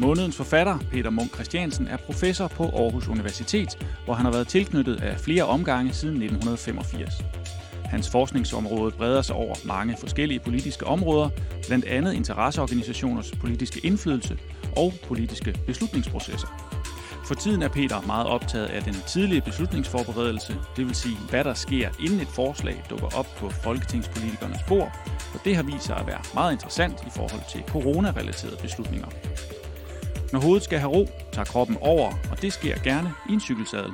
Månedens forfatter, Peter Munk Christiansen, er professor på Aarhus Universitet, hvor han har været tilknyttet af flere omgange siden 1985. Hans forskningsområde breder sig over mange forskellige politiske områder, blandt andet interesseorganisationers politiske indflydelse og politiske beslutningsprocesser. For tiden er Peter meget optaget af den tidlige beslutningsforberedelse, det vil sige, hvad der sker, inden et forslag dukker op på folketingspolitikernes bord, og det har vist sig at være meget interessant i forhold til coronarelaterede beslutninger. Når hovedet skal have ro, tager kroppen over, og det sker gerne i en cykelsadel.